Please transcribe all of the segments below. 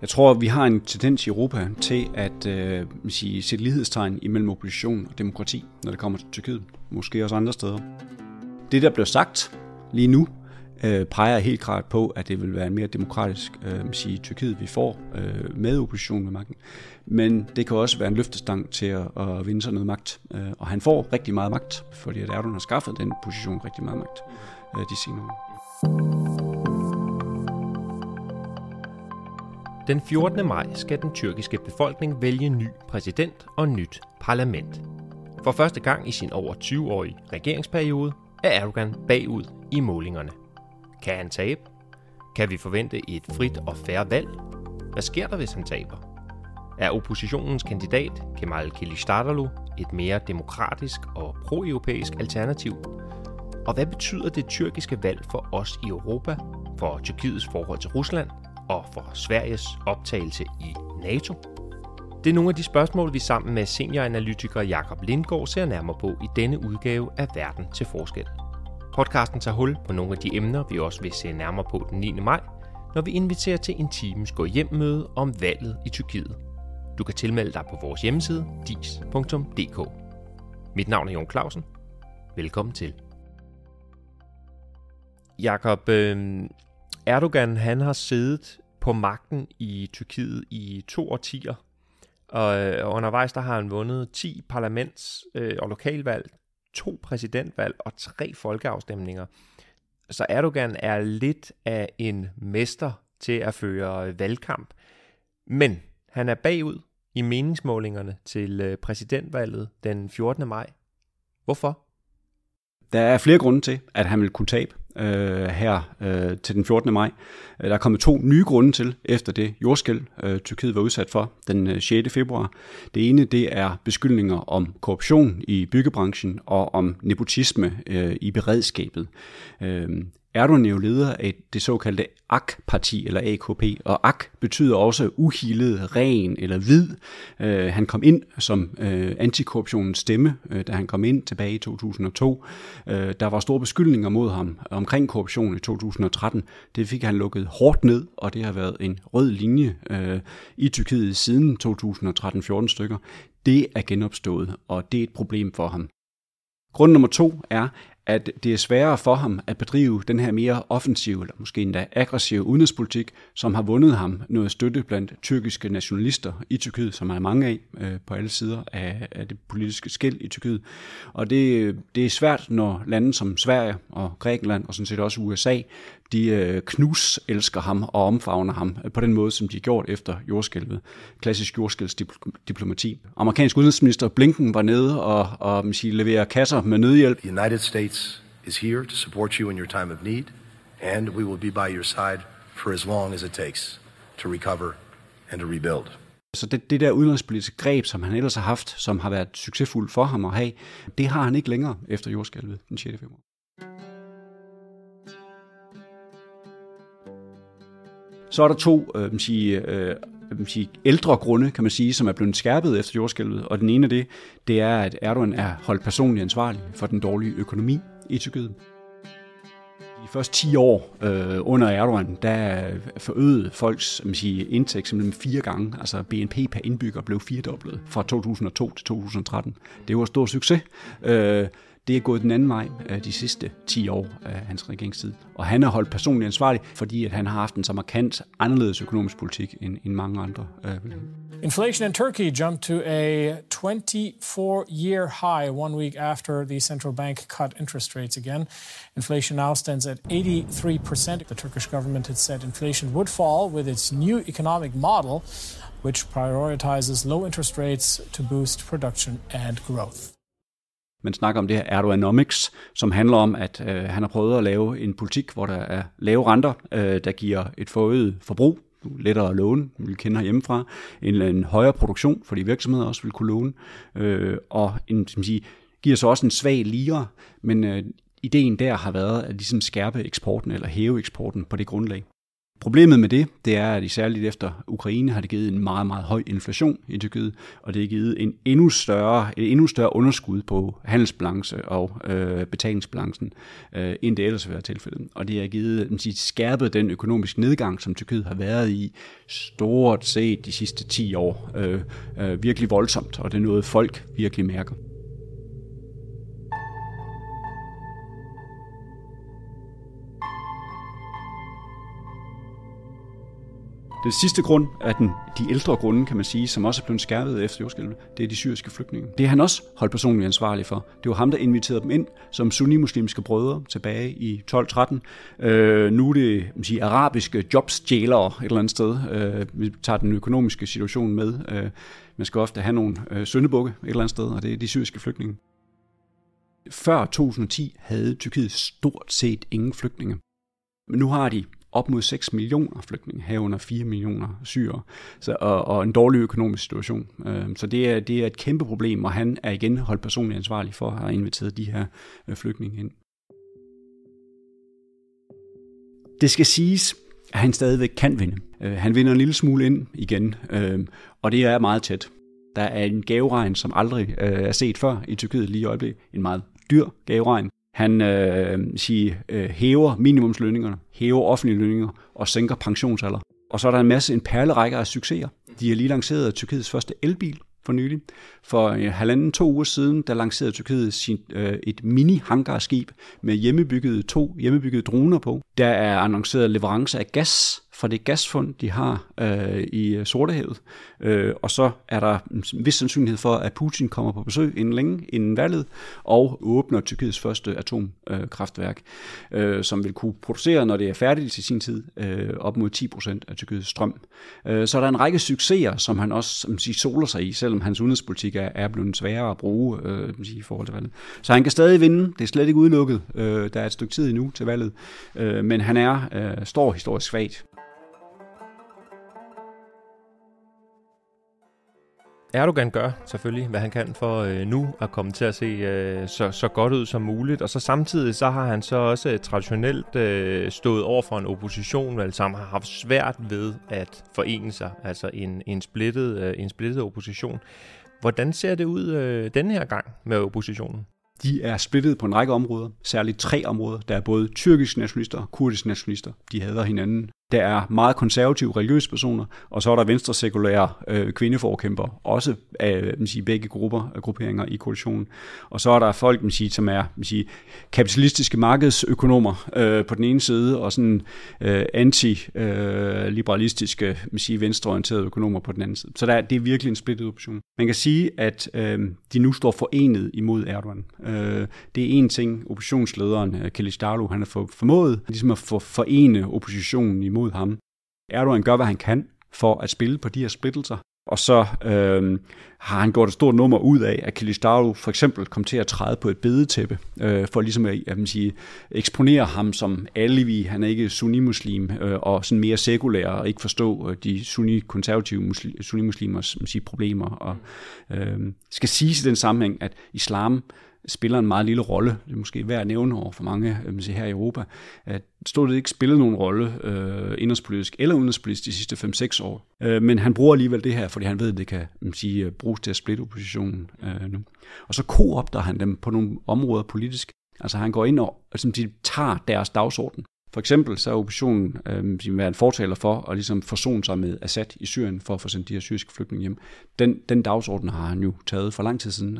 Jeg tror, vi har en tendens i Europa til at øh, sige, sætte lighedstegn imellem opposition og demokrati, når det kommer til Tyrkiet. Måske også andre steder. Det, der bliver sagt lige nu, øh, peger helt klart på, at det vil være en mere demokratisk øh, sige, Tyrkiet, vi får øh, med oppositionen ved magten. Men det kan også være en løftestang til at, at vinde sig noget magt. Øh, og han får rigtig meget magt, fordi at Erdogan har skaffet den position rigtig meget magt øh, de senere år. Den 14. maj skal den tyrkiske befolkning vælge ny præsident og nyt parlament. For første gang i sin over 20-årige regeringsperiode er Erdogan bagud i målingerne. Kan han tabe? Kan vi forvente et frit og færre valg? Hvad sker der, hvis han taber? Er oppositionens kandidat Kemal Kılıçdaroğlu et mere demokratisk og pro-europæisk alternativ? Og hvad betyder det tyrkiske valg for os i Europa, for Tyrkiets forhold til Rusland og for Sveriges optagelse i NATO? Det er nogle af de spørgsmål, vi sammen med senioranalytiker Jakob Lindgaard ser nærmere på i denne udgave af Verden til Forskel. Podcasten tager hul på nogle af de emner, vi også vil se nærmere på den 9. maj, når vi inviterer til en times gå hjem møde om valget i Tyrkiet. Du kan tilmelde dig på vores hjemmeside dis.dk. Mit navn er Jon Clausen. Velkommen til. Jakob, øh, Erdogan han har siddet på magten i Tyrkiet i to årtier, og øh, undervejs der har han vundet 10 parlaments- øh, og lokalvalg, to præsidentvalg og tre folkeafstemninger. Så Erdogan er lidt af en mester til at føre valgkamp. Men han er bagud i meningsmålingerne til øh, præsidentvalget den 14. maj. Hvorfor? Der er flere grunde til, at han vil kunne tabe øh, her øh, til den 14. maj. Øh, der er kommet to nye grunde til, efter det jordskæld, øh, Tyrkiet var udsat for den øh, 6. Februar. Det ene det er beskyldninger om korruption i byggebranchen og om nepotisme øh, i beredskabet. Øh, Erdogan er jo leder af det såkaldte AK-parti, eller AKP, og AK betyder også uhilet, ren eller hvid. Øh, han kom ind som øh, antikorruptionens stemme, øh, da han kom ind tilbage i 2002. Øh, der var store beskyldninger mod ham omkring korruption i 2013. Det fik han lukket hårdt ned, og det har været en rød linje øh, i Tyrkiet siden 2013-14 stykker. Det er genopstået, og det er et problem for ham. Grund nummer to er, at det er sværere for ham at bedrive den her mere offensive, eller måske endda aggressive udenrigspolitik, som har vundet ham noget støtte blandt tyrkiske nationalister i Tyrkiet, som er mange af øh, på alle sider af, af det politiske skæld i Tyrkiet. Og det, øh, det er svært, når lande som Sverige og Grækenland, og sådan set også USA, de øh, knus elsker ham og omfavner ham på den måde, som de har gjort efter jordskælvet. Klassisk jordskælvsdiplomati. Amerikansk udenrigsminister Blinken var nede og, og sige, leverer kasser med nødhjælp. The United States is here to support you in your time of need, and we will be by your side for as long as it takes to recover and to rebuild. Så det, det der udenrigspolitiske greb, som han ellers har haft, som har været succesfuldt for ham at have, det har han ikke længere efter jordskælvet den 6. februar. Så er der to øh, man sige, øh, man sige, ældre grunde, kan man sige, som er blevet skærpet efter jordskælvet. Og den ene af det, det er, at Erdogan er holdt personligt ansvarlig for den dårlige økonomi i Tyrkiet. De første 10 år øh, under Erdogan, der forøgede folks man sige, indtægt simpelthen fire gange. Altså BNP per indbygger blev firedoblet fra 2002 til 2013. Det var stor succes. Øh, det er gået den anden vej øh, de sidste 10 år af hans regeringstid. Og han er holdt personligt ansvarlig, fordi at han har haft en så markant anderledes økonomisk politik end, end mange andre. Øh, inflation in Turkey jumped to a 24-year high one week after the central bank cut interest rates again. Inflation now stands at 83%. The Turkish government had said inflation would fall with its new economic model, which prioritizes low interest rates to boost production and growth. Man snakker om det her Erdoganomics, som handler om, at øh, han har prøvet at lave en politik, hvor der er lave renter, øh, der giver et forøget forbrug, lettere at låne, vi kender hjemmefra, en, en højere produktion, fordi virksomheder også vil kunne låne, øh, og en, som siger, giver så også en svag lire, men øh, ideen der har været at ligesom skærpe eksporten eller hæve eksporten på det grundlag. Problemet med det, det er, at i særligt efter Ukraine har det givet en meget, meget høj inflation i Tyrkiet, og det har givet en endnu større, et endnu større underskud på handelsbalance og øh, betalingsbalancen, øh, end det ellers ville være tilfældet. Og det har givet, man siger, skærpet den økonomiske nedgang, som Tyrkiet har været i stort set de sidste 10 år, øh, øh, virkelig voldsomt, og det er noget, folk virkelig mærker. Den sidste grund er den, de ældre grunde, kan man sige, som også er blevet skærpet efter jordskælvet, det er de syriske flygtninge. Det er han også holdt personligt ansvarlig for. Det var ham, der inviterede dem ind som sunnimuslimske brødre tilbage i 12-13. Øh, nu er det man siger, arabiske jobstjælere et eller andet sted. Øh, vi tager den økonomiske situation med. Øh, man skal ofte have nogle øh, søndebukke et eller andet sted, og det er de syriske flygtninge. Før 2010 havde Tyrkiet stort set ingen flygtninge. Men nu har de op mod 6 millioner flygtninge, herunder 4 millioner syre, så, og, og en dårlig økonomisk situation. Øh, så det er, det er et kæmpe problem, og han er igen holdt personligt ansvarlig for at have inviteret de her øh, flygtninge ind. Det skal siges, at han stadigvæk kan vinde. Øh, han vinder en lille smule ind igen, øhm, og det er meget tæt. Der er en gaveregn, som aldrig øh, er set før i Tyrkiet lige i øjeblikket. En meget dyr gaveregn. Han øh, siger, øh, hæver minimumslønningerne, hæver offentlige lønninger og sænker pensionsalder. Og så er der en masse, en perlerække af succeser. De har lige lanceret Tyrkiets første elbil for nylig. For en halvanden to uger siden, der lancerede Tyrkiet sin, øh, et mini-hangarskib med hjemmebyggede to hjemmebyggede droner på. Der er annonceret leverance af gas fra det gasfund, de har øh, i øh, Sortehavet. Øh, og så er der en vis sandsynlighed for, at Putin kommer på besøg inden længe, inden valget, og åbner Tyrkiets første atomkraftværk, øh, som vil kunne producere, når det er færdigt til sin tid, øh, op mod 10% af Tyrkiets strøm. Øh, så er der en række succeser, som han også som siger, soler sig i, selvom hans udenrigspolitik er, er blevet sværere at bruge øh, sige, i forhold til valget. Så han kan stadig vinde, det er slet ikke udelukket. Øh, der er et stykke tid endnu til valget, øh, men han er øh, står historisk svagt. Erdogan gør selvfølgelig, hvad han kan for øh, nu at komme til at se øh, så, så godt ud som muligt. Og så samtidig så har han så også øh, traditionelt øh, stået over for en opposition, vel, som har haft svært ved at forene sig, altså en, en, splittet, øh, en splittet opposition. Hvordan ser det ud øh, denne her gang med oppositionen? De er splittet på en række områder, særligt tre områder. Der er både tyrkiske nationalister og kurdiske nationalister. De hader hinanden der er meget konservative religiøse personer, og så er der venstre sekulære øh, kvindeforkæmper, også af man siger, begge grupper, grupperinger i koalitionen. Og så er der folk, man siger, som er man siger, kapitalistiske markedsøkonomer øh, på den ene side, og sådan øh, anti-liberalistiske, øh, man siger, venstreorienterede økonomer på den anden side. Så der, det er virkelig en splittet opposition. Man kan sige, at øh, de nu står forenet imod Erdogan. Øh, det er en ting, oppositionslederen øh, Kılıçdaroğlu, han har formået ligesom at forene oppositionen imod imod ham. Erdogan gør, hvad han kan for at spille på de her splittelser, og så øh, har han gjort et stort nummer ud af, at Kilistaru for eksempel kom til at træde på et bedetæppe, øh, for ligesom at, at man sige, eksponere ham som alivi. Han er ikke sunni-muslim, øh, og sådan mere sekulær, og ikke forstå øh, de sunni-konservative sunni-muslimers sige, problemer. Og øh, skal sige i den sammenhæng, at islam spiller en meget lille rolle. Det er måske værd at nævne over for mange øh, her i Europa, at stort ikke spillet nogen rolle øh, indrigspolitisk eller udenrigspolitisk de sidste 5-6 år. Øh, men han bruger alligevel det her, fordi han ved, at det kan man sige, øh, bruges til at splitte oppositionen øh, nu. Og så koopter han dem på nogle områder politisk. Altså han går ind og altså, de tager deres dagsorden. For eksempel så er oppositionen øh, været en fortaler for at ligesom forsone sig med Assad i Syrien for at få sendt de her syriske flygtninge hjem. Den, den dagsorden har han jo taget for lang tid siden.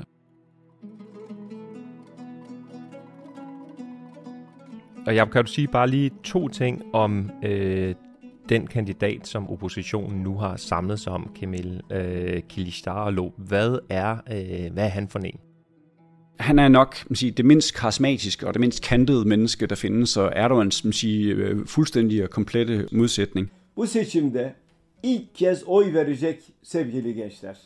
Og jeg kan du sige bare lige to ting om øh, den kandidat, som oppositionen nu har samlet sig om, Kemal øh, Kılıçdaroğlu. Hvad er, øh, hvad er han for en? Han er nok man siger, det mindst karismatiske og det mindst kantede menneske, der findes, og Erdogans man siger, øh, fuldstændig og komplette modsætning. Bu seçimde ilk kez oy verecek sevgili gençler.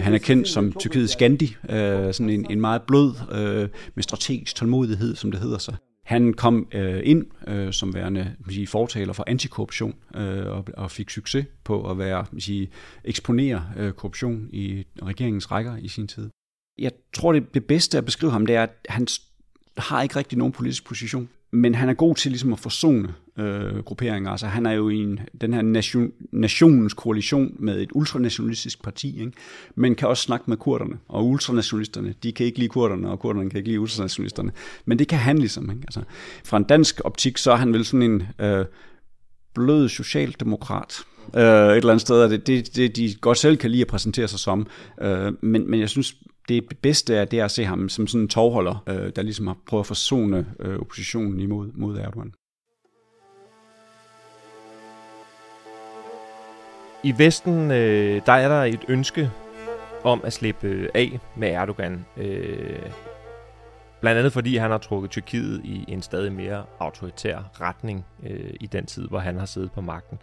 Han er kendt som Tyrkiets Gandhi, øh, sådan en, en meget blød, øh, med strategisk tålmodighed, som det hedder sig. Han kom øh, ind øh, som værende sige, fortaler for antikorruption øh, og, og fik succes på at være sige, eksponere øh, korruption i regeringens rækker i sin tid. Jeg tror, det, det bedste at beskrive ham, det er, at han har ikke rigtig nogen politisk position. men han er god til ligesom at forsone øh, grupperinger. Altså han er jo i en, den her nation, nationens koalition med et ultranationalistisk parti, ikke? men kan også snakke med kurderne. Og ultranationalisterne, de kan ikke lide kurderne, og kurderne kan ikke lide ultranationalisterne. Men det kan han ligesom. Ikke? Altså, fra en dansk optik, så er han vel sådan en øh, blød socialdemokrat. Øh, et eller andet sted, det, det, det de godt selv kan lide at præsentere sig som. Øh, men, men jeg synes, det bedste er, det er at se ham som sådan en tovholder, øh, der ligesom har prøvet at forsone øh, oppositionen imod mod Erdogan. I Vesten, øh, der er der et ønske om at slippe øh, af med Erdogan. Øh, blandt andet fordi han har trukket Tyrkiet i en stadig mere autoritær retning øh, i den tid, hvor han har siddet på magten.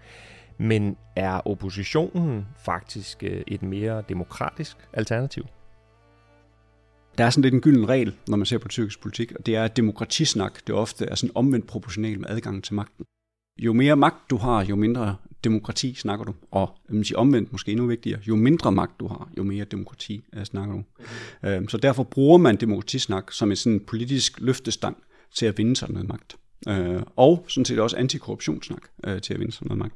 Men er oppositionen faktisk øh, et mere demokratisk alternativ? Der er sådan lidt en gylden regel, når man ser på tyrkisk politik, og det er, at demokratisnak det ofte er sådan omvendt proportional med adgangen til magten. Jo mere magt du har, jo mindre demokrati snakker du. Og man siger, omvendt måske endnu vigtigere, jo mindre magt du har, jo mere demokrati uh, snakker du. Mm. så derfor bruger man demokratisnak som en sådan politisk løftestang til at vinde sig noget magt. Uh, og sådan set også antikorruptionssnak uh, til at vinde sig noget magt.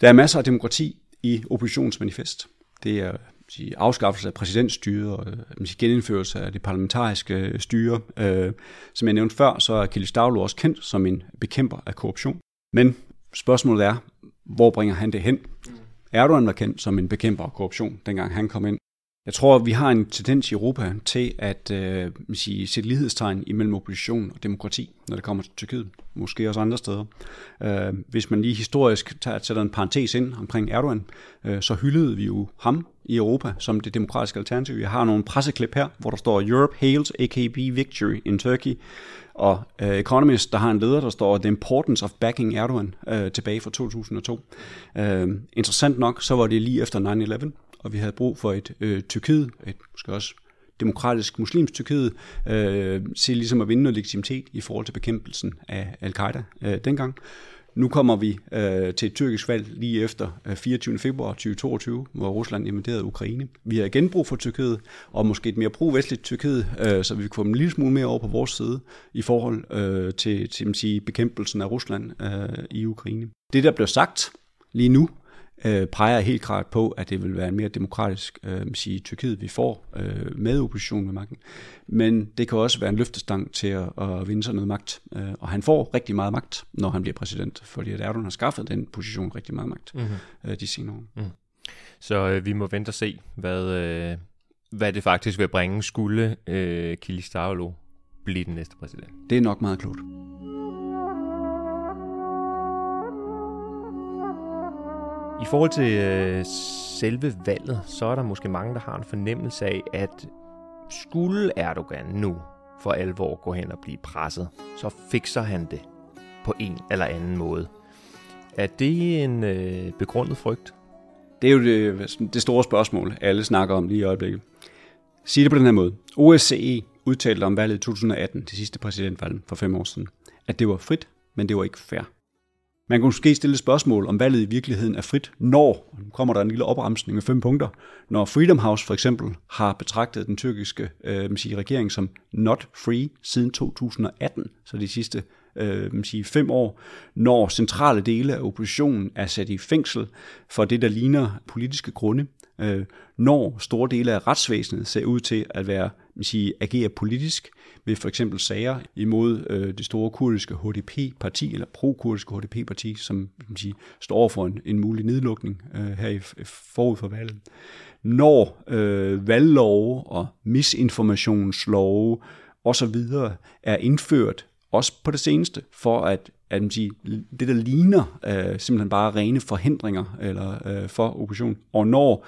Der er masser af demokrati i oppositionsmanifest. Det er sige, afskaffelse af præsidentstyret og man genindførelse af det parlamentariske styre. Som jeg nævnte før, så er Kilis Daglo også kendt som en bekæmper af korruption. Men spørgsmålet er, hvor bringer han det hen? Erdogan var kendt som en bekæmper af korruption, dengang han kom ind. Jeg tror, vi har en tendens i Europa til at øh, sige, sætte lighedstegn imellem opposition og demokrati, når det kommer til Tyrkiet. Måske også andre steder. Øh, hvis man lige historisk tager, sætter en parentes ind omkring Erdogan, øh, så hyldede vi jo ham i Europa som det demokratiske alternativ. Jeg har nogle presseklip her, hvor der står Europe hails AKP victory in Turkey. Og uh, Economist, der har en leder, der står The Importance of Backing Erdogan uh, tilbage fra 2002. Uh, øh, interessant nok, så var det lige efter 9-11, og vi havde brug for et øh, Tyrkiet, et måske også demokratisk muslimsk Tyrkiet, øh, til ligesom at vinde noget legitimitet i forhold til bekæmpelsen af al-Qaida øh, dengang. Nu kommer vi øh, til et tyrkisk valg lige efter øh, 24. februar 2022, hvor Rusland invaderede Ukraine. Vi har igen brug for Tyrkiet, og måske et mere pro-vestligt Tyrkiet, øh, så vi kan få dem en lille smule mere over på vores side i forhold øh, til, til sige, bekæmpelsen af Rusland øh, i Ukraine. Det, der blev sagt lige nu, øh, peger helt klart på, at det vil være en mere demokratisk øh, sige, Tyrkiet, vi får øh, med oppositionen ved magten. Men det kan også være en løftestang til at, at vinde sig noget magt. Øh, og han får rigtig meget magt, når han bliver præsident, fordi at Erdogan har skaffet den position rigtig meget magt mm-hmm. øh, de senere år. Mm. Så øh, vi må vente og se, hvad, øh, hvad det faktisk vil bringe, skulle øh, Kilis blive den næste præsident. Det er nok meget klogt. I forhold til øh, selve valget, så er der måske mange, der har en fornemmelse af, at skulle Erdogan nu for alvor gå hen og blive presset, så fikser han det på en eller anden måde. Er det en øh, begrundet frygt? Det er jo det, det store spørgsmål, alle snakker om lige i øjeblikket. Sig det på den her måde. OSCE udtalte om valget i 2018, det sidste præsidentvalg for fem år siden, at det var frit, men det var ikke fair. Man kan måske stille spørgsmål, om valget i virkeligheden er frit, når, nu kommer der en lille opremsning med fem punkter, når Freedom House for eksempel har betragtet den tyrkiske øh, sige, regering som not free siden 2018, så de sidste øh, sige, fem år, når centrale dele af oppositionen er sat i fængsel for det, der ligner politiske grunde, øh, når store dele af retsvæsenet ser ud til at være man sige, agere politisk ved for eksempel sager imod øh, det store kurdiske HDP-parti, eller pro-kurdiske HDP-parti, som man sige, står for en, en mulig nedlukning øh, her i, forud for valget. Når øh, valglove og misinformationslove osv. er indført, også på det seneste, for at, at man siger, det, der ligner øh, simpelthen bare rene forhindringer eller øh, for opposition, og når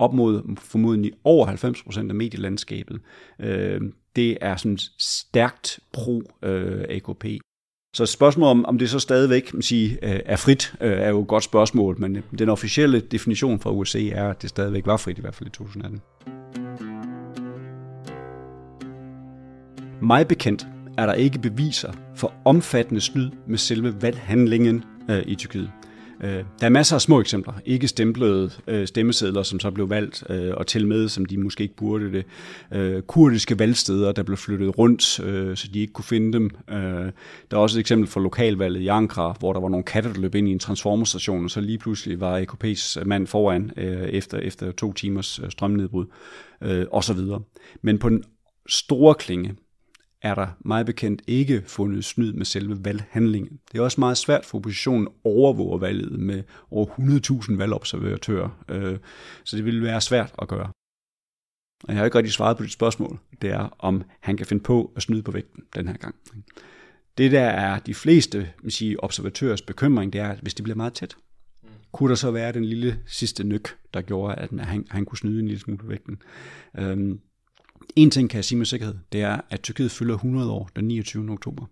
op mod formodentlig over 90% af medielandskabet. Øh, det er sådan stærkt pro-AKP. Øh, så spørgsmålet om, om det så stadigvæk man sige, øh, er frit, øh, er jo et godt spørgsmål, men øh, den officielle definition fra USA er, at det stadigvæk var frit, i hvert fald i 2018. Mig bekendt er der ikke beviser for omfattende snyd med selve valghandlingen øh, i Tyrkiet. Øh, der er masser af små eksempler. Ikke stemplede øh, stemmesedler, som så blev valgt, øh, og til med, som de måske ikke burde det. Øh, kurdiske valgsteder, der blev flyttet rundt, øh, så de ikke kunne finde dem. Øh, der er også et eksempel fra lokalvalget i Ankara, hvor der var nogle katter, der løb ind i en transformerstation, og så lige pludselig var AKP's mand foran øh, efter, efter to timers øh, strømnedbrud, øh, og så videre. Men på den store klinge, er der meget bekendt ikke fundet snyd med selve valghandlingen. Det er også meget svært for oppositionen at overvåge valget med over 100.000 valgobservatører, øh, så det vil være svært at gøre. Og jeg har ikke rigtig svaret på dit spørgsmål. Det er, om han kan finde på at snyde på vægten den her gang. Det der er de fleste sige, observatørers bekymring, det er, hvis det bliver meget tæt, kunne der så være den lille sidste nyk, der gjorde, at han, han kunne snyde en lille smule på vægten. Øhm, en ting kan jeg sige med sikkerhed, det er, at Tyrkiet fylder 100 år den 29. oktober.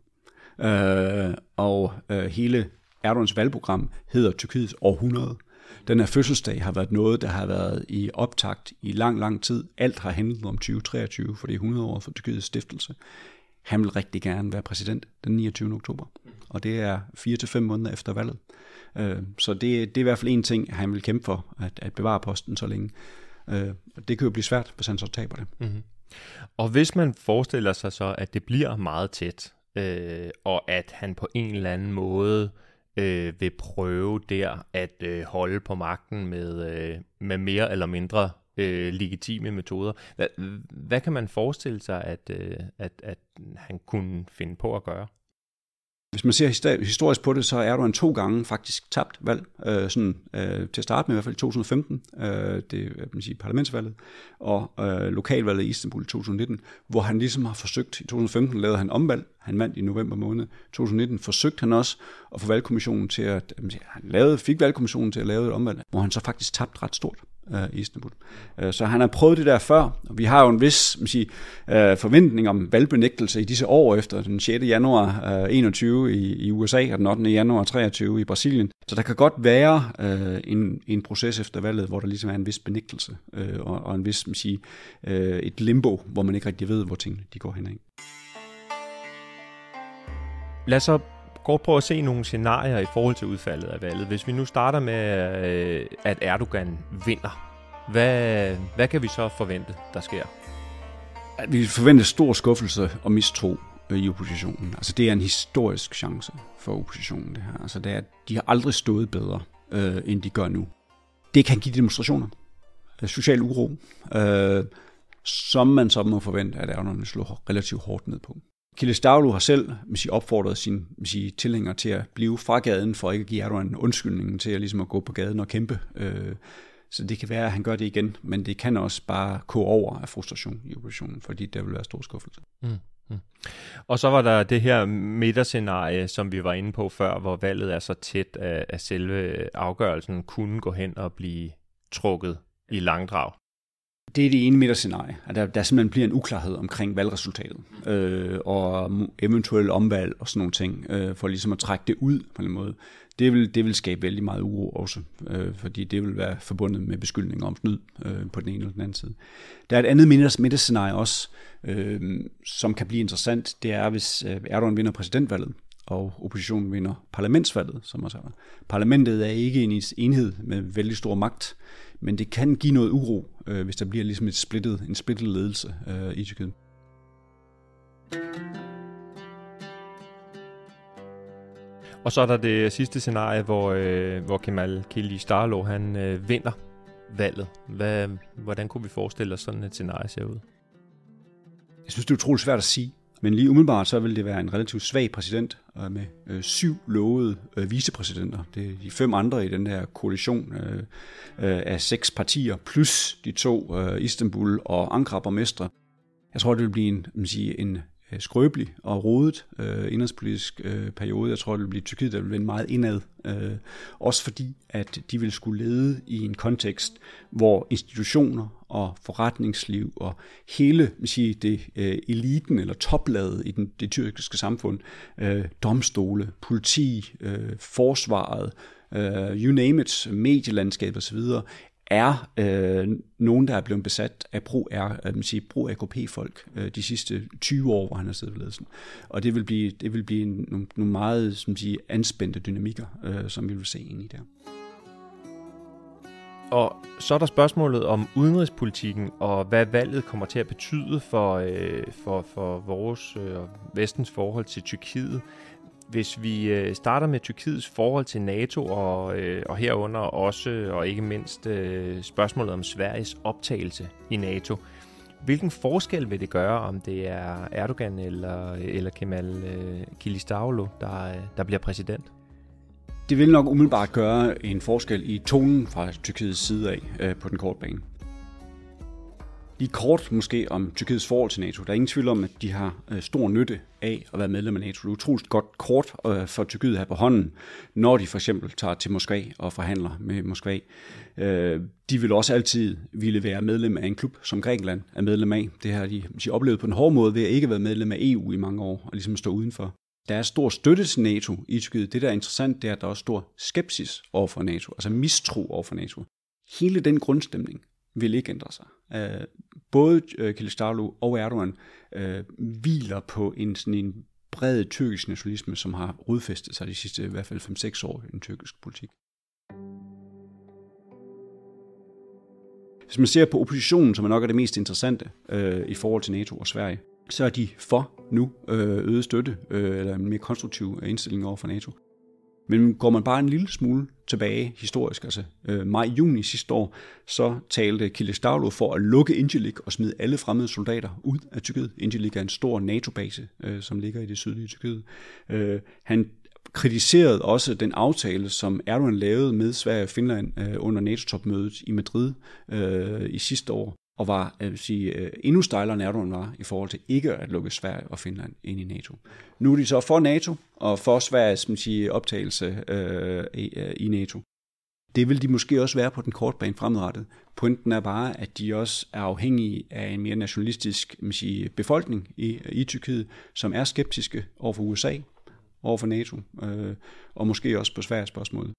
Øh, og øh, hele Erdogans valgprogram hedder Tyrkiets århundrede. Den her fødselsdag har været noget, der har været i optakt i lang, lang tid. Alt har handlet om 2023, for det er 100 år for Tyrkiets stiftelse. Han vil rigtig gerne være præsident den 29. oktober, og det er 4-5 måneder efter valget. Øh, så det, det er i hvert fald en ting, han vil kæmpe for, at, at bevare posten så længe. Øh, det kan jo blive svært, hvis han så taber det. Mm-hmm. Og hvis man forestiller sig så, at det bliver meget tæt, øh, og at han på en eller anden måde øh, vil prøve der at øh, holde på magten med, øh, med mere eller mindre øh, legitime metoder. Hvad, hvad kan man forestille sig, at, øh, at, at han kunne finde på at gøre? Hvis man ser historisk på det, så er en to gange faktisk tabt valg. Øh, sådan, øh, til at starte med i hvert fald i 2015, øh, det man sige, parlamentsvalget, og øh, lokalvalget i Istanbul i 2019, hvor han ligesom har forsøgt, i 2015 lavede han omvalg, han vandt i november måned 2019, forsøgte han også at få valgkommissionen til at, han lavede, fik valgkommissionen til at lave et omvalg, hvor han så faktisk tabte ret stort øh, Istanbul. Øh, så han har prøvet det der før, vi har jo en vis man siger, øh, forventning om valgbenægtelse i disse år efter den 6. januar øh, 21 i, i USA og den 8. januar 23 i Brasilien. Så der kan godt være øh, en, en proces efter valget, hvor der ligesom er en vis benægtelse øh, og, og en vis man siger, et limbo, hvor man ikke rigtig ved, hvor tingene de går hen. Lad os så kort prøve at se nogle scenarier i forhold til udfaldet af valget. Hvis vi nu starter med, øh, at Erdogan vinder, hvad, hvad kan vi så forvente, der sker? At Vi forventer stor skuffelse og mistro øh, i oppositionen. Altså det er en historisk chance for oppositionen det her. Altså det er, de har aldrig stået bedre, øh, end de gør nu. Det kan give demonstrationer, øh, social uro, øh, som man så må forvente, at Erdogan slår relativt hårdt ned på. Kille Stavlu har selv sige, opfordret sine man sige, tilhængere til at blive fra gaden, for ikke at give Erdogan undskyldningen til at, ligesom at gå på gaden og kæmpe. Øh, så det kan være, at han gør det igen, men det kan også bare gå over af frustration i oppositionen, fordi der vil være stor skuffelse. Mm. Mm. Og så var der det her midterscenarie, som vi var inde på før, hvor valget er så tæt, at selve afgørelsen kunne gå hen og blive trukket i langdrag. Det er det ene midterscenarie, at der, der simpelthen bliver en uklarhed omkring valgresultatet, øh, og eventuelle omvalg og sådan nogle ting, øh, for ligesom at trække det ud på en måde. Det vil, det vil skabe vældig meget uro også, øh, fordi det vil være forbundet med beskyldninger om snyd øh, på den ene eller den anden side. Der er et andet midterscenarie også, øh, som kan blive interessant, det er, hvis øh, Erdogan vinder præsidentvalget, og oppositionen vinder parlamentsvalget, som man siger. Parlamentet er ikke en enhed med vældig stor magt, men det kan give noget uro, øh, hvis der bliver ligesom et splittet, en splittet ledelse øh, i Tyrkiet. Og så er der det sidste scenarie, hvor, øh, hvor Kemal Kılıçdaroğlu han øh, vinder valget. Hvad, hvordan kunne vi forestille os sådan et scenarie ser ud? Jeg synes, det er utroligt svært at sige. Men lige umiddelbart så vil det være en relativt svag præsident øh, med øh, syv lovede øh, vicepræsidenter. Det er de fem andre i den her koalition øh, øh, af seks partier, plus de to øh, Istanbul og Ankara borgmestre. Jeg tror, det vil blive en, man sige, en Øh, skrøbelig og rodet øh, indrigspolitisk øh, periode. Jeg tror, det vil blive Tyrkiet, der vil vende meget indad. Øh, også fordi, at de vil skulle lede i en kontekst, hvor institutioner og forretningsliv og hele sige, det øh, eliten eller toplaget i den, det tyrkiske samfund, øh, domstole, politi, øh, forsvaret, øh, you name it, medielandskab osv., er øh, nogen, der er blevet besat af pro, er, øh, sige, pro AKP-folk øh, de sidste 20 år, hvor han har siddet ved ledelsen. Og det vil blive, det vil blive nogle, nogle meget som sige, anspændte dynamikker, øh, som vi vil se ind i der. Og så er der spørgsmålet om udenrigspolitikken og hvad valget kommer til at betyde for, øh, for, for vores øh, vestens forhold til Tyrkiet. Hvis vi øh, starter med Tyrkiets forhold til NATO og, øh, og herunder også og ikke mindst øh, spørgsmålet om Sveriges optagelse i NATO. Hvilken forskel vil det gøre, om det er Erdogan eller, eller Kemal øh, Kilistavlo, der, der bliver præsident? Det vil nok umiddelbart gøre en forskel i tonen fra Tyrkiets side af øh, på den korte bane. Lige kort måske om Tyrkiets forhold til NATO. Der er ingen tvivl om, at de har øh, stor nytte af at være medlem af NATO. Det er utroligt godt kort øh, for Tyrkiet her på hånden, når de for eksempel tager til Moskva og forhandler med Moskva. Øh, de vil også altid ville være medlem af en klub, som Grækenland er medlem af. Det har de, de oplevet på en hård måde ved at ikke være medlem af EU i mange år og ligesom stå udenfor. Der er stor støtte til NATO i Tyrkiet. Det, der er interessant, det er, at der er også stor skepsis over for NATO, altså mistro over for NATO. Hele den grundstemning vil ikke ændre sig. Øh, både øh, Kılıçdaroğlu og Erdogan øh, hviler på en, sådan en bred tyrkisk nationalisme, som har rodfæstet sig de sidste i hvert fald 5-6 år i den tyrkiske politik. Hvis man ser på oppositionen, som er nok er det mest interessante øh, i forhold til NATO og Sverige, så er de for nu øh, øget støtte, øh, eller en mere konstruktiv indstilling over for NATO. Men går man bare en lille smule tilbage historisk, altså øh, maj-juni sidste år, så talte Kılıçdaroğlu for at lukke Incirlik og smide alle fremmede soldater ud af Tyrkiet. Incirlik er en stor NATO-base, øh, som ligger i det sydlige Tyrkiet. Øh, han kritiserede også den aftale, som Erdogan lavede med Sverige og Finland øh, under NATO-topmødet i Madrid øh, i sidste år, og var jeg vil sige, øh, endnu stejlere end Erdogan var i forhold til ikke at lukke Sverige og Finland ind i NATO. Nu er de så for NATO og for Sveriges man sige, optagelse øh, i, øh, i NATO. Det vil de måske også være på den korte bane fremadrettet. Pointen er bare, at de også er afhængige af en mere nationalistisk man sige, befolkning i, i Tyrkiet, som er skeptiske over for USA, over for NATO, øh, og måske også på Sveriges spørgsmål.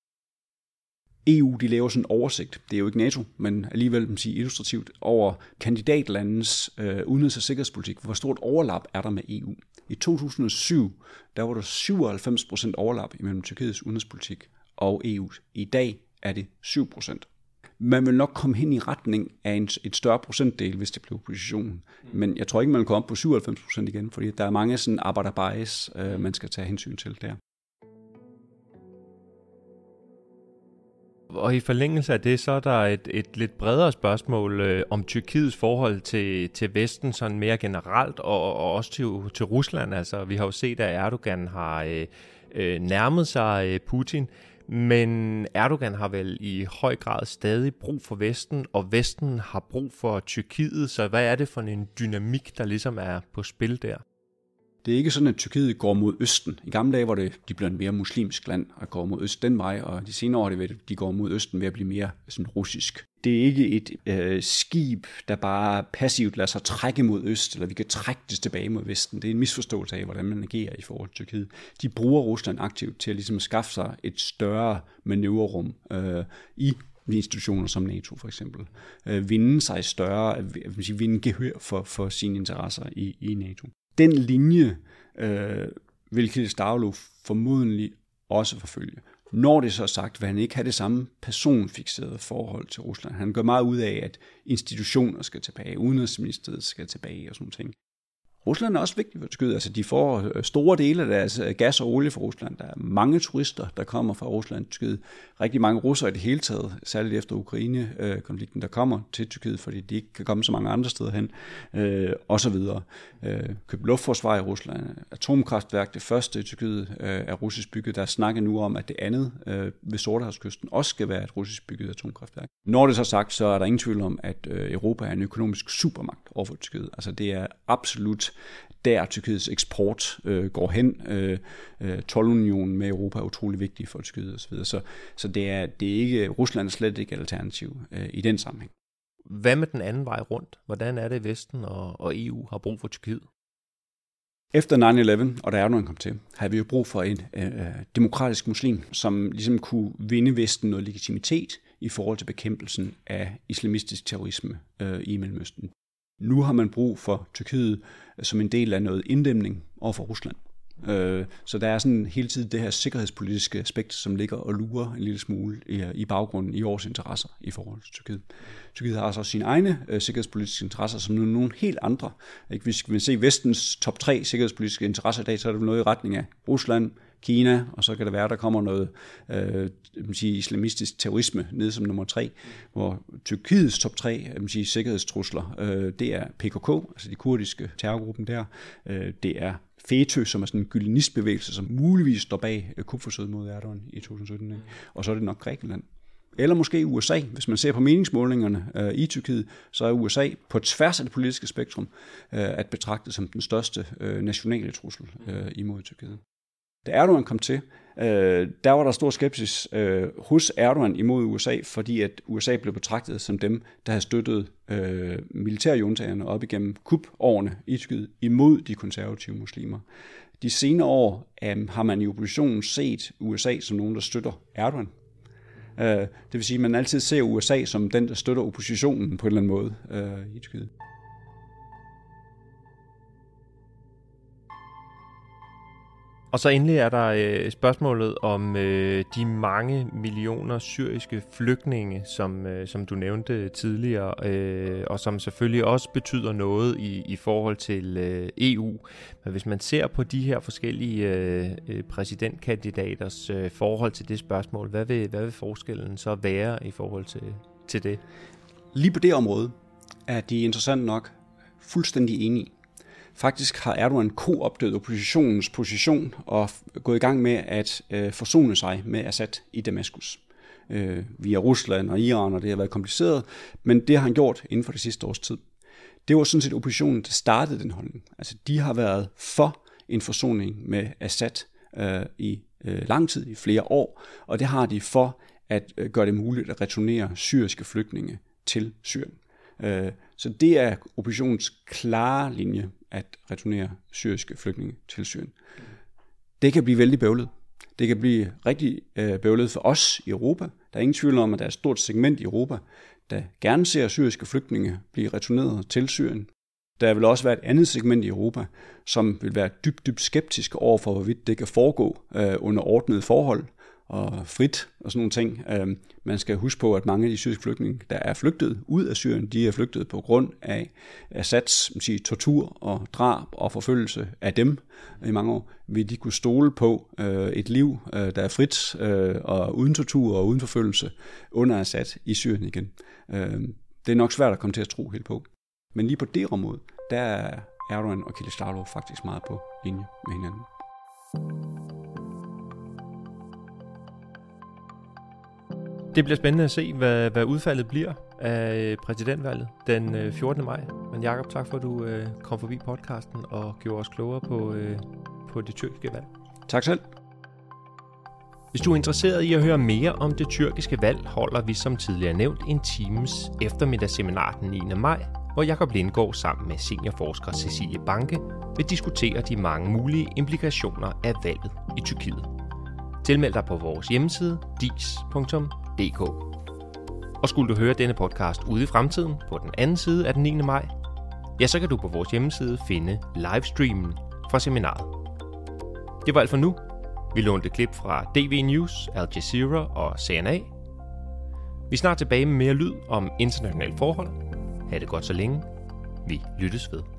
EU de laver sådan en oversigt, det er jo ikke NATO, men alligevel man sige, illustrativt, over kandidatlandens øh, udenrigs- og sikkerhedspolitik. Hvor stort overlap er der med EU? I 2007, der var der 97 procent overlap imellem Tyrkiets udenrigspolitik og EU's. I dag er det 7 procent. Man vil nok komme hen i retning af en, et større procentdel, hvis det blev oppositionen. Men jeg tror ikke, man vil komme op på 97 procent igen, fordi der er mange sådan arbejderbejs, øh, man skal tage hensyn til der. Og i forlængelse af det, så er der et, et lidt bredere spørgsmål øh, om Tyrkiets forhold til, til Vesten sådan mere generelt, og, og også til, til Rusland. Altså, vi har jo set, at Erdogan har øh, øh, nærmet sig øh, Putin, men Erdogan har vel i høj grad stadig brug for Vesten, og Vesten har brug for Tyrkiet, så hvad er det for en dynamik, der ligesom er på spil der? Det er ikke sådan, at Tyrkiet går mod Østen. I gamle dage var det, de blev en mere muslimsk land og går mod øst den vej, og de senere år er det, at de går mod Østen ved at blive mere sådan russisk. Det er ikke et øh, skib, der bare passivt lader sig trække mod øst, eller vi kan trække det tilbage mod vesten. Det er en misforståelse af, hvordan man agerer i forhold til Tyrkiet. De bruger Rusland aktivt til at ligesom skaffe sig et større manøvrerum øh, i institutioner som NATO for eksempel, øh, vinde sig større, øh, vil sige, vinde gehør for, for sine interesser i, i NATO den linje øh, vil Kjell Stavlo formodentlig også forfølge. Når det så er sagt, vil han ikke have det samme personfixerede forhold til Rusland. Han gør meget ud af, at institutioner skal tilbage, udenrigsministeriet skal tilbage og sådan noget. Rusland er også vigtigt for Tyrkiet. Altså, de får øh, store dele af deres øh, gas og olie fra Rusland. Der er mange turister, der kommer fra Rusland til Tyrkiet. Rigtig mange russere i det hele taget, særligt efter Ukraine-konflikten, der kommer til Tyrkiet, fordi de ikke kan komme så mange andre steder hen, øh, og så videre. Øh, køb luftforsvar i Rusland, atomkraftværk, det første i Tyrkiet øh, er russisk bygget. Der snakker nu om, at det andet øh, ved Sortehavskysten også skal være et russisk bygget atomkraftværk. Når det så er sagt, så er der ingen tvivl om, at øh, Europa er en økonomisk supermagt overfor Tyrkiet. Altså det er absolut der Tyrkiets eksport øh, går hen. Øh, øh, Tolvunionen med Europa er utrolig vigtig for Tyrkiet osv. Så, så, så det, er, det er ikke, Rusland er slet ikke alternativ øh, i den sammenhæng. Hvad med den anden vej rundt? Hvordan er det, Vesten og, og EU har brug for Tyrkiet? Efter 9-11, og der er nogen kom til, havde vi jo brug for en øh, demokratisk muslim, som ligesom kunne vinde Vesten noget legitimitet i forhold til bekæmpelsen af islamistisk terrorisme øh, i Mellemøsten. Nu har man brug for Tyrkiet som en del af noget inddæmning over for Rusland. Øh, så der er sådan hele tiden det her sikkerhedspolitiske aspekt, som ligger og lurer en lille smule i, baggrunden i vores interesser i forhold til Tyrkiet. Tyrkiet har også sine egne øh, sikkerhedspolitiske interesser, som nu er nogle helt andre. Hvis vi se vestens top tre sikkerhedspolitiske interesser i dag, så er det noget i retning af Rusland, Kina, og så kan det være, der kommer noget øh, sige, islamistisk terrorisme ned som nummer tre, hvor Tyrkiets top tre sige, sikkerhedstrusler, øh, det er PKK, altså de kurdiske terrorgruppen der, øh, det er FETÖ, som er sådan en gyllenistbevægelse, som muligvis står bag øh, kupforsøget mod Erdogan i 2017. Ikke? Og så er det nok Grækenland. Eller måske USA. Hvis man ser på meningsmålingerne øh, i Tyrkiet, så er USA på tværs af det politiske spektrum øh, at betragte som den største øh, nationale trussel øh, imod Tyrkiet. Da Erdogan kom til, øh, der var der stor skepsis øh, hos Erdogan imod USA, fordi at USA blev betragtet som dem, der havde støttet øh, militærjuntagerne op igennem kupårene i Tyrkiet imod de konservative muslimer. De senere år øh, har man i oppositionen set USA som nogen, der støtter Erdogan. Øh, det vil sige, at man altid ser USA som den, der støtter oppositionen på en eller anden måde øh, i Tyrkiet. Og så endelig er der øh, spørgsmålet om øh, de mange millioner syriske flygtninge, som, øh, som du nævnte tidligere, øh, og som selvfølgelig også betyder noget i, i forhold til øh, EU. Men hvis man ser på de her forskellige øh, øh, præsidentkandidaters øh, forhold til det spørgsmål, hvad vil, hvad vil forskellen så være i forhold til, til det? Lige på det område er de interessant nok fuldstændig enige. Faktisk har Erdogan koopdød oppositionens position og gået i gang med at øh, forsone sig med Assad i Damaskus. Øh, via Rusland og Iran, og det har været kompliceret, men det har han gjort inden for det sidste års tid. Det var sådan set oppositionen, der startede den holdning. Altså, de har været for en forsoning med Assad øh, i øh, lang tid, i flere år, og det har de for at øh, gøre det muligt at returnere syriske flygtninge til Syrien. Øh, så det er oppositionens klare linje at returnere syriske flygtninge til Syrien. Det kan blive vældig bøvlet. Det kan blive rigtig øh, bøvlet for os i Europa. Der er ingen tvivl om, at der er et stort segment i Europa, der gerne ser syriske flygtninge blive returneret til Syrien. Der vil også være et andet segment i Europa, som vil være dybt, dybt skeptiske over for, hvorvidt det kan foregå øh, under ordnede forhold, og frit og sådan nogle ting. Øhm, man skal huske på, at mange af de syriske flygtninge, der er flygtet ud af Syrien, de er flygtet på grund af Assads sige, tortur og drab og forfølgelse af dem i mange år. Vil de kunne stole på øh, et liv, øh, der er frit øh, og uden tortur og uden forfølgelse under Assad i Syrien igen? Øh, det er nok svært at komme til at tro helt på. Men lige på det område, der er Erdogan og Kilicdaroglu faktisk meget på linje med hinanden. Det bliver spændende at se, hvad, hvad udfaldet bliver af præsidentvalget den 14. Øh, maj. Men Jakob, tak for at du øh, kom forbi podcasten og gjorde os klogere på, øh, på det tyrkiske valg. Tak selv. Hvis du er interesseret i at høre mere om det tyrkiske valg, holder vi som tidligere nævnt en times eftermiddagsseminar den 9. maj, hvor Jakob Lindgaard sammen med seniorforsker Cecilie Banke vil diskutere de mange mulige implikationer af valget i Tyrkiet. Tilmeld dig på vores hjemmeside dis.dk www.nota.dk. Og skulle du høre denne podcast ude i fremtiden på den anden side af den 9. maj, ja, så kan du på vores hjemmeside finde livestreamen fra seminaret. Det var alt for nu. Vi lånte klip fra DV News, Al Jazeera og CNA. Vi er snart tilbage med mere lyd om internationale forhold. Ha' det godt så længe. Vi lyttes ved.